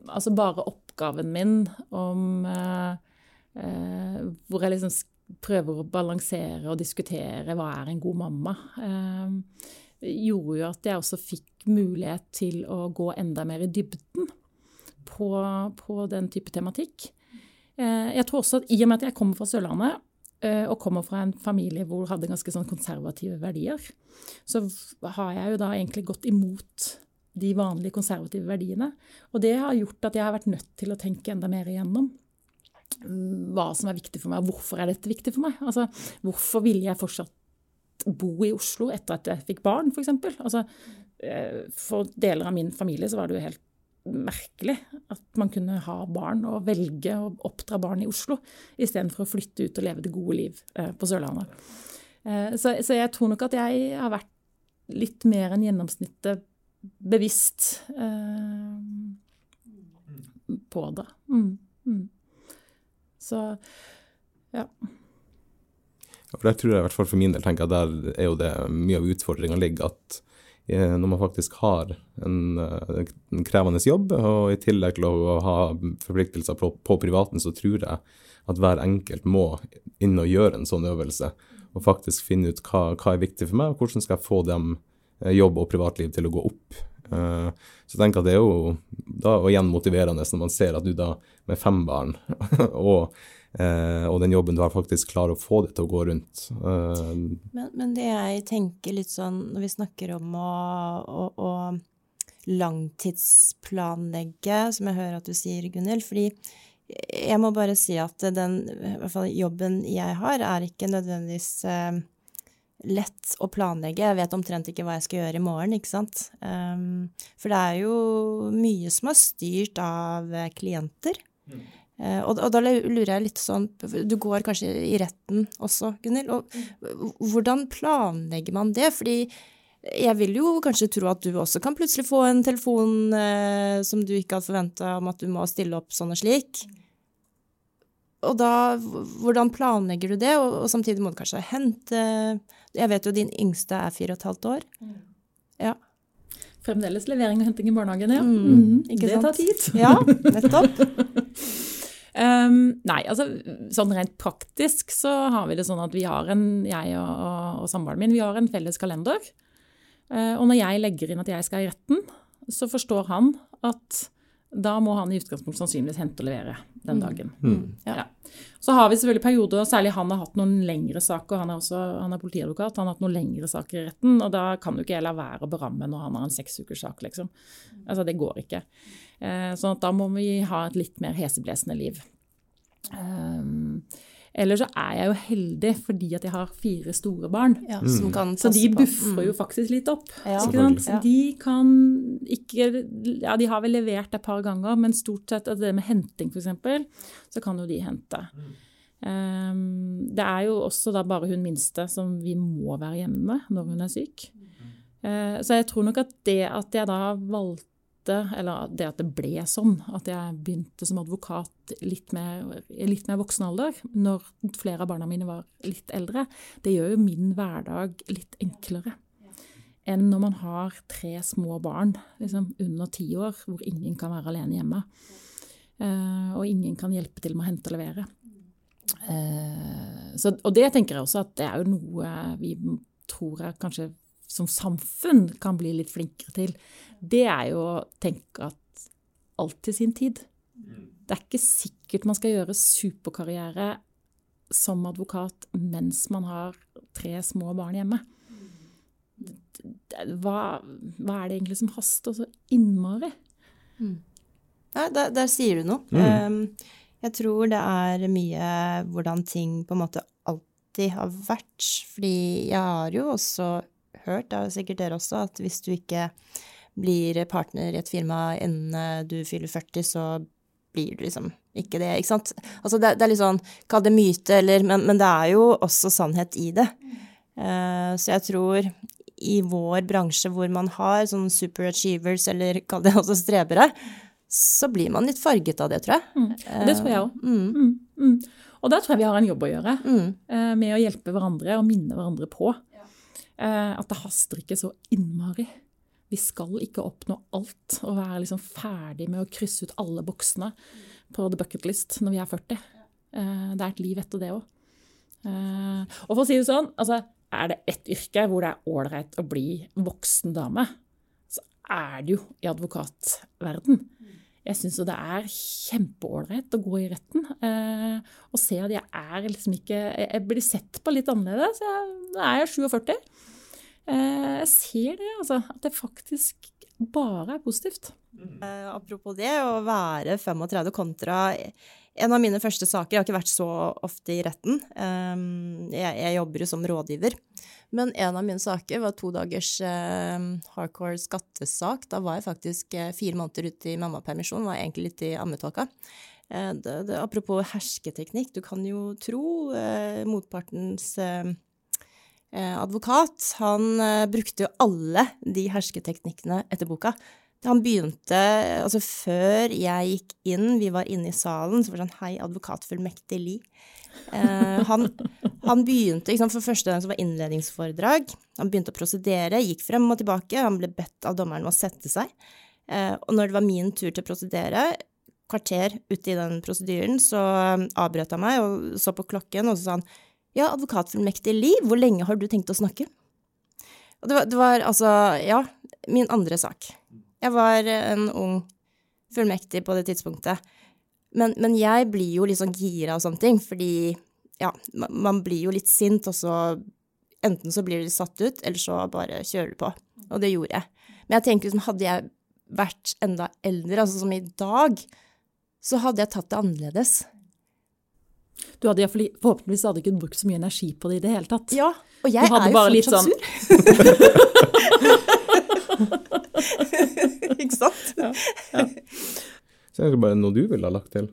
altså bare oppgaven min om eh, eh, Hvor jeg liksom prøver å balansere og diskutere hva er en god mamma. Eh, gjorde jo at jeg også fikk mulighet til å gå enda mer i dybden på, på den type tematikk. Eh, jeg tror også at i og med at jeg kommer fra Sørlandet, eh, og kommer fra en familie hvor jeg hadde ganske sånn konservative verdier, så har jeg jo da egentlig gått imot de vanlige konservative verdiene. Og det har gjort at jeg har vært nødt til å tenke enda mer igjennom hva som er viktig for meg, og hvorfor er dette viktig for meg. Altså, hvorfor ville jeg fortsatt bo i Oslo etter at jeg fikk barn, f.eks. Altså, eh, for deler av min familie så var det jo helt merkelig at man kunne ha barn og velge å oppdra barn i Oslo, istedenfor å flytte ut og leve det gode liv eh, på Sørlandet. Eh, så, så, jeg tror nok at jeg har vært litt mer enn gjennomsnittet bevisst på det. Mm, mm. Så ja. For der tror jeg i hvert fall for min del tenker at der er jo det mye av utfordringa ligger. At eh, når man faktisk har en, eh, en, krevende jobb, og i tillegg til å ha forpliktelser på, på, privaten, så tror jeg at hver enkelt må inn og gjøre en sånn øvelse. Og faktisk finne ut hva, hva er viktig for meg, og hvordan skal jeg få dem eh, jobb og privatliv til å gå opp. Så jeg tenker at det er jo da, og igjen motiverende når man ser at du da med fem barn *laughs* og Eh, og den jobben du har, faktisk klarer å få det til å gå rundt. Eh, men, men, det jeg tenker litt sånn når vi snakker om å, å, å langtidsplanlegge, som jeg hører at du sier, Gunhild, fordi jeg må bare si at den jobben jeg har, er ikke nødvendigvis eh, lett å planlegge. Jeg vet omtrent ikke hva jeg skal gjøre i morgen, ikke sant. Um, for det er jo mye som er styrt av klienter. Mm. Uh, og, og, da lurer jeg litt sånn Du går kanskje i retten også, Gunhild. Og hvordan planlegger man det? Fordi jeg vil jo kanskje tro at du også kan plutselig få en telefon uh, som du ikke hadde forventa om at du må stille opp sånn og slik. Og da, hvordan planlegger du det? Og, og, samtidig må du kanskje hente Jeg vet jo din yngste er fire og et halvt år. Ja. Fremdeles levering og henting i barnehagen, ja. Mm, mm, det sant? tar tid. *laughs* Ja, nettopp. Um, *laughs* nei, altså sånn rent praktisk så har vi det sånn at vi har en, jeg og, og, og samboeren min, vi har en felles kalender. Uh, og når jeg legger inn at jeg skal i retten, så forstår han at da må han i utgangspunktet sannsynligvis hente og levere den mm. dagen. Mm. Ja. Så har vi selvfølgelig perioder, særlig han har hatt noen lengre saker. Han er, også, han er politiadvokat, han har hatt noen lengre saker i retten. Og da kan jo ikke jeg la være å beramme når han har en seksukerssak, liksom. Altså, det går ikke. Eh, sånn at da må vi ha et litt mer heseblesende liv. Um, eller så er jeg jo heldig fordi at jeg har fire store barn. Ja, mm. Så de buffer jo mm. faktisk litt opp. Ja. De kan ikke Ja, de har vel levert et par ganger, men stort sett altså det med henting, f.eks., så kan jo de hente. Um, det er jo også da bare hun minste som vi må være hjemme med når hun er syk. Uh, så jeg tror nok at det at jeg da valgte eller det at det ble sånn, at jeg begynte som advokat litt mer, i litt mer voksen alder, når flere av barna mine var litt eldre, det gjør jo min hverdag litt enklere enn når man har tre små barn liksom, under ti år, hvor ingen kan være alene hjemme. Uh, og ingen kan hjelpe til med å hente og levere. Uh, så, og det tenker jeg også at det er jo noe vi tror jeg kanskje som samfunn kan bli litt flinkere til det er jo å tenke at alt til sin tid. Det er ikke sikkert man skal gjøre superkarriere som advokat mens man har tre små barn hjemme. Hva, hva er det egentlig som haster så innmari? Mm. Ja, der, der, sier du noe. Mm. Um, jeg tror det er mye hvordan ting på en måte alltid har vært. Fordi jeg har jo også hørt, det har sikkert dere også, at hvis du ikke blir partner i et firma innen du fyller 40, så blir du liksom ikke det, ikke sant. Altså det, det er litt sånn, kall det myte, eller men, men, det er jo også sannhet i det. Uh, så jeg tror i vår bransje hvor man har sånn superachievers, eller kall det også strebere, så blir man litt farget av det, tror jeg. Mm. Det tror jeg òg. Mm. mm. Mm. Og der tror jeg vi har en jobb å gjøre, mm. eh, med å hjelpe hverandre og minne hverandre på ja. eh, at det haster ikke så innmari. Vi skal ikke oppnå alt og være liksom ferdig med å krysse ut alle boksene på the bucket list når vi er 40. Eh, det er et liv etter det òg. Eh, og for å si det sånn, altså, er det ett yrke hvor det er ålreit å bli voksen dame, så er det jo i advokatverden. Jeg syns jo det er kjempeålreit å gå i retten eh, og se at jeg er liksom ikke Jeg blir sett på litt annerledes. nå er jeg 47. Eh, jeg ser det, altså. At det faktisk bare er positivt. Eh, apropos det, å være 35 kontra en av mine første saker Jeg har ikke vært så ofte i retten. Um, jeg, jeg jobber jo som rådgiver. Men en av mine saker var to dagers uh, hardcore skattesak. Da var jeg faktisk uh, fire måneder ute i mammapermisjon, var egentlig litt i ammetåka. Uh, apropos hersketeknikk, du kan jo tro uh, motpartens advokat, han brukte jo alle de hersketeknikkene etter boka. Han begynte Altså, før jeg gikk inn, vi var inne i salen, så var det sånn Hei, advokatfullmektig Li. Eh, han, han, begynte liksom, For første gang så var innledningsforedrag. Han begynte å prosedere, gikk frem og tilbake. Han ble bedt av dommeren om å sette seg. Eh, og når det var min tur til å prosedere, kvarter ute i den prosedyren, så um, avbrøt han meg og så på klokken, og så sa han Ja, advokatfullmektig Liv, hvor lenge har du tenkt å snakke? Og det var, det var altså Ja, min andre sak. Jeg var en ung fullmektig på det tidspunktet. Men, men jeg blir jo litt sånn gira og sånne ting, fordi ja, man blir jo litt sint, og så enten så blir du satt ut, eller så bare kjører du på. Og det gjorde jeg. Men jeg tenker liksom, hadde jeg vært enda eldre, altså som i dag, så hadde jeg tatt det annerledes. Du hadde forhåpentligvis hadde ikke brukt så mye energi på det i det hele tatt. Ja, og jeg er jo fortsatt sånn... sur. *laughs* Ikke sant? Ja, ja. Så er det bare noe du ville ha lagt til?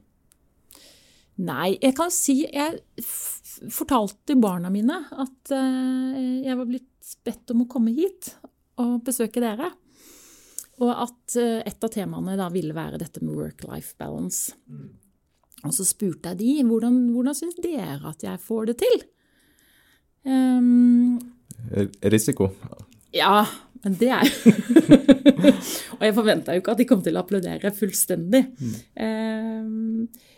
Nei, jeg kan si Jeg fortalte barna mine at uh, jeg var blitt bedt om å komme hit og besøke dere. Og at uh, et av temaene da ville være dette med work-life balance. Mm. Og så spurte jeg de hvordan, hvordan syns dere at jeg får det til? Um, Risiko? Ja, men det er *laughs* Og jeg forventa jo ikke at de kom til å applaudere fullstendig. Mm. Eh,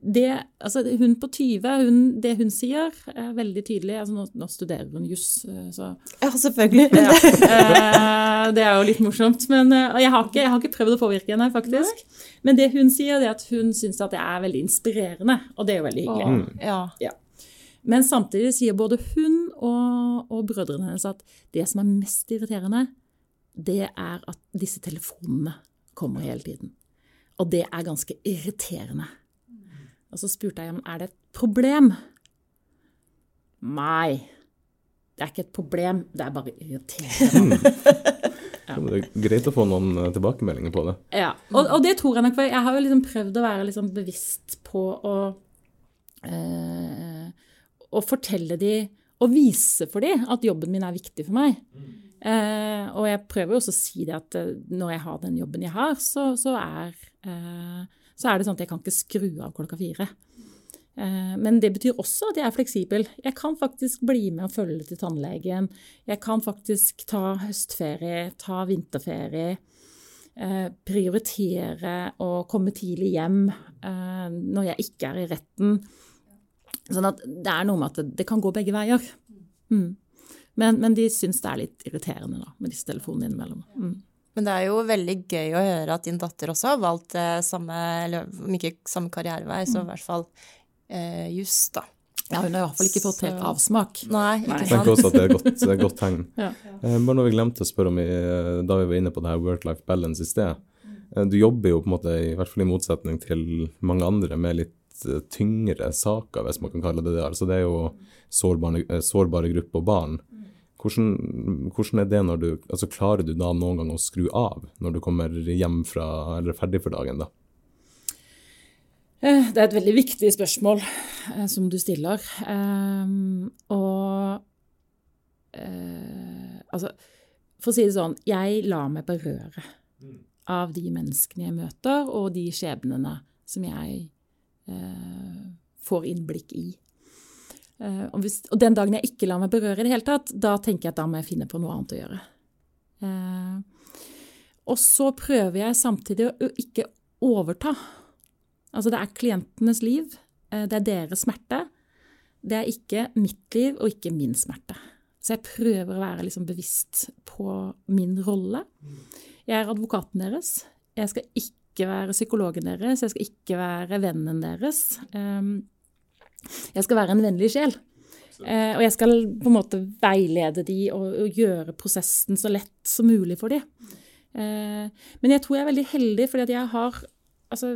det, altså hun på 20, hun, det hun sier, er veldig tydelig. Altså nå, nå studerer hun juss, eh, så Ja, selvfølgelig. ja, eh, det er jo litt morsomt. Men jeg har, ikke, jeg har ikke prøvd å påvirke henne, faktisk. Nei. Men det hun sier, er at hun syns at det er veldig inspirerende, og det er jo veldig hyggelig. Mm. Ja. ja. Men samtidig sier både hun og, og, brødrene hennes at det som er mest irriterende, det er at disse telefonene kommer hele tiden. Og det er ganske irriterende. Og så spurte jeg om er det et problem. Nei, det er ikke et problem, det er bare irriterende. *laughs* ja. Det er greit å få noen eh, tilbakemeldinger på det. Ja, og, og det tror jeg nok, for jeg har jo liksom prøvd å være liksom bevisst på å eh, å fortelle de og vise for de at jobben min er viktig for meg. Eh, og jeg prøver jo også å si det at eh, når jeg har den jobben jeg har, så, så, er, eh, så er, det sånn at jeg kan ikke skru av klokka fire. Eh, men det betyr også at jeg er fleksibel. Jeg kan faktisk bli med og følge til tannlegen. Jeg kan faktisk ta høstferie, ta vinterferie. Eh, prioritere å komme tidlig hjem eh, når jeg ikke er i retten. Sånn at det er noe med at det, kan gå begge veier. Mm. Men, men, de syns det er litt irriterende da, med disse telefonene innimellom. Mm. Men det er jo veldig gøy å høre at din datter også har valgt eh, samme, eller om ikke samme karrierevei, så i hvert fall eh, juss, da. Ja, hun har i hvert fall ikke fått helt avsmak. Nei, ikke sant. Jeg tenker også at det er godt, er godt tegn. *laughs* ja. eh, bare noe vi glemte å spørre om i, eh, da vi var inne på det her work-life balance i sted. Eh, du jobber jo på en måte, i hvert fall i motsetning til mange andre, med litt tyngre saker, hvis man kan kalle det det. Altså det er jo sårbare, sårbare grupper og barn. Hvordan, hvordan, er det når du altså Klarer du da noen gang å skru av når du kommer hjem fra, eller er ferdig for dagen? da? Eh, det er et veldig viktig spørsmål som du stiller. Um, og uh, Altså, for å si det sånn, jeg lar meg berøre av de menneskene jeg møter, og de skjebnene som jeg uh, får innblikk i. Eh, og, hvis, og, den dagen jeg ikke lar meg berøre i det hele tatt, da tenker jeg at da må jeg finne på noe annet å gjøre. Eh, og så prøver jeg samtidig å ikke overta. Altså det er klientenes liv, eh, det er deres smerte. Det er ikke mitt liv og ikke min smerte. Så jeg prøver å være liksom bevisst på min rolle. Jeg er advokaten deres. Jeg skal ikke være psykologen deres. Jeg skal ikke være vennen deres. Jeg skal være en vennlig sjel. Eh, og jeg skal på en måte veilede de og, og gjøre prosessen så lett som mulig for de. Eh, men jeg tror jeg er veldig heldig, fordi jeg har Altså,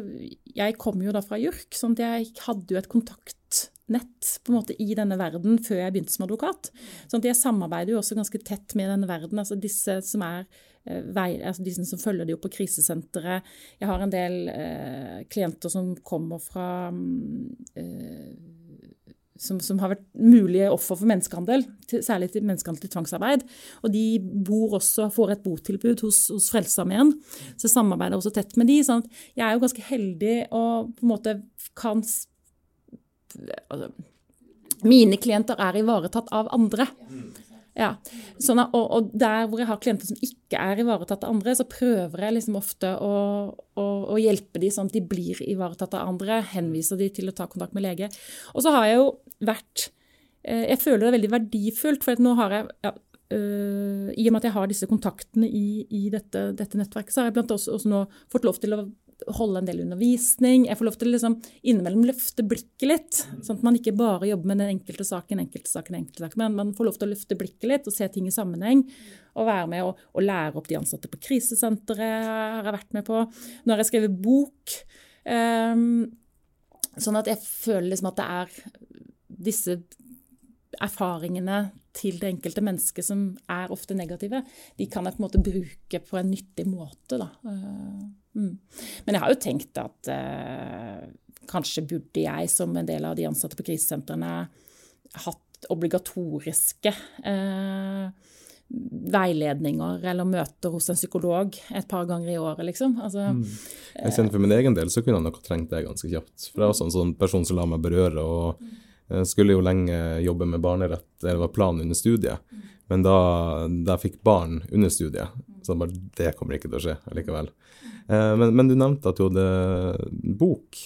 jeg kom jo da fra JURK, sånn at jeg hadde jo et kontaktnett på en måte i denne verden før jeg begynte som advokat. Sånn at jeg samarbeider jo også ganske tett med denne verden. Altså disse som er vei, altså de som følger de opp på krisesenteret. Jeg har en del eh, klienter som kommer fra eh, som, som, har vært mulige offer for menneskehandel, til, særlig til menneskehandel til tvangsarbeid. Og de bor også, får et botilbud hos, hos Frelsesarmeen, så jeg samarbeider også tett med de. sånn at jeg er jo ganske heldig og på en måte kan altså, Mine klienter er ivaretatt av andre. Ja. Sånn at, og, og, der hvor jeg har klienter som ikke er ivaretatt av andre, så prøver jeg liksom ofte å, å, å hjelpe dem sånn at de blir ivaretatt av andre. Henviser de til å ta kontakt med lege. Og så har jeg jo vært eh, Jeg føler det er veldig verdifullt, for nå har jeg ja, øh, I og med at jeg har disse kontaktene i, i dette, dette, nettverket, så har jeg blant også, også nå fått lov til å holde en del undervisning. Jeg får lov til å liksom, innimellom løfte blikket litt. Sånn at man ikke bare jobber med den enkelte saken, enkelte saken, enkelte saken, men man får lov til å løfte blikket litt og se ting i sammenheng. Og være med og, lære opp de ansatte på krisesenteret har jeg vært med på. Nå har jeg skrevet bok. Um, sånn at jeg føler liksom at det er disse erfaringene til det enkelte mennesket som er ofte negative, de kan jeg på en måte bruke på en nyttig måte. Da. Eh, mm. Men jeg har jo tenkt at eh, kanskje burde jeg som en del av de ansatte på krisesentrene hatt obligatoriske eh, veiledninger eller møter hos en psykolog et par ganger i året, liksom. Altså, mm. Jeg kjenner For min egen del så kunne jeg nok trengt det ganske kjapt. For jeg er også en sånn person som lar meg berøre. og jeg skulle jo lenge jobbe med barnerett, det var planen under studiet. Men da, da fikk barn under studiet, så bare det kommer ikke til å skje likevel. Eh, men, men, du nevnte at du hadde bok.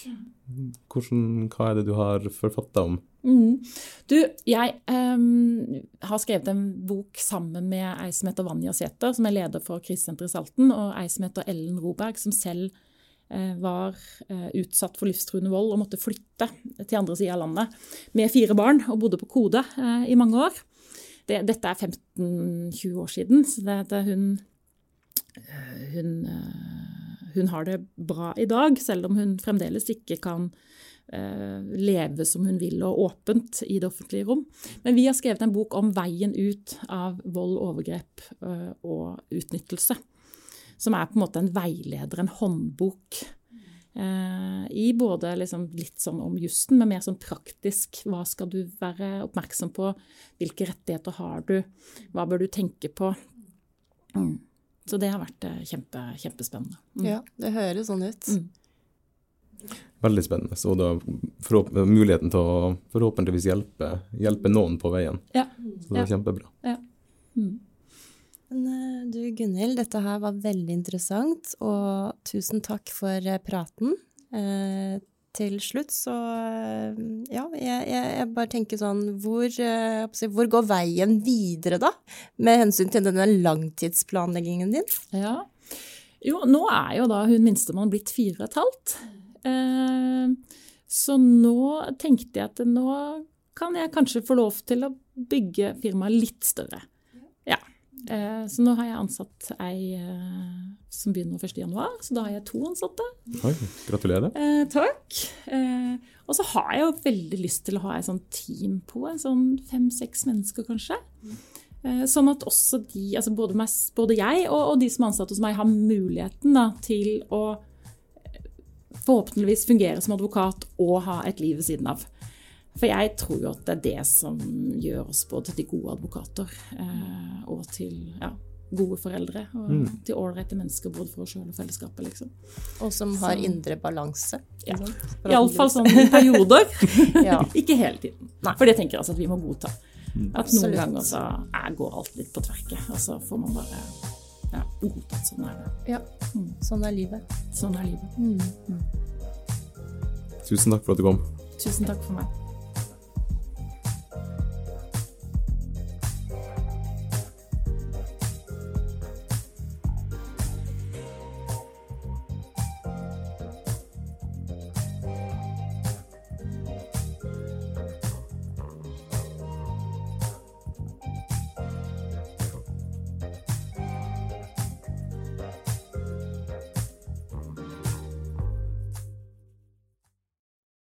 Hvordan, hva er det du har forfatta om? Mm. Du, jeg um, har skrevet en bok sammen med ei som heter Vanja Sæther, som er leder for krisesenteret Salten, og ei som heter Ellen Roberg, som selv Eh, var eh, utsatt for livstruende vold og måtte flytte til andre sida av landet med fire barn og bodde på Kode eh, i mange år. Det, dette er 15-20 år siden, så det, det, hun, hun, hun har det bra i dag, selv om hun fremdeles ikke kan leve som hun vil og åpent i det offentlige rom. Men vi har skrevet en bok om veien ut av vold, overgrep og utnyttelse som er på en måte en veileder, en håndbok. Eh, I både liksom litt sånn om jussen, men mer sånn praktisk. Hva skal du være oppmerksom på? Hvilke rettigheter har du? Hva bør du tenke på? Mm. Så det har vært eh, kjempe, kjempespennende. Mm. Ja, det høres sånn ut. Mm. Veldig spennende. Så da muligheten til å forhåpentligvis hjelpe, hjelpe noen på veien. Ja. Så det er ja. kjempebra. Ja. Mm. Men eh, du Gunhild, dette her var veldig interessant, og tusen takk for eh, praten. Eh, til slutt så Ja, jeg, jeg, bare tenker sånn hvor, hvor, går veien videre, da? Med hensyn til denne langtidsplanleggingen din? Ja. Jo, nå er jo da hun minstemann blitt fire og et halvt. så nå tenkte jeg at nå kan jeg kanskje få lov til å bygge firmaet litt større. Eh, så nå har jeg ansatt ei eh, som begynner 1.1, så da har jeg to ansatte. Oi, gratulerer. Eh, takk. Eh, og så har jeg jo veldig lyst til å ha et sånt team på, en sånn fem-seks mennesker kanskje. Eh, sånn at også de, altså både, meg, både jeg og, og, de som er ansatt hos meg, har muligheten da, til å eh, forhåpentligvis fungere som advokat og ha et liv ved siden av. For jeg tror jo at det er det som gjør oss både til gode advokater eh, og til ja, gode foreldre. Og Mm. til ålreite mennesker både for oss sjøl og fellesskapet, liksom. Og som har Så- indre balanse. Ja. sant? Iallfall sånn i perioder. *laughs* *laughs* Ja. Ikke hele tiden. Nei. For det tenker jeg altså at vi må godta. At noen ganger så er, går alt litt på tverke, og så får man bare ja, godta at sånn er det. ja. Sånn er livet. Sånn er livet. Tusen takk for at du kom. Tusen takk for meg.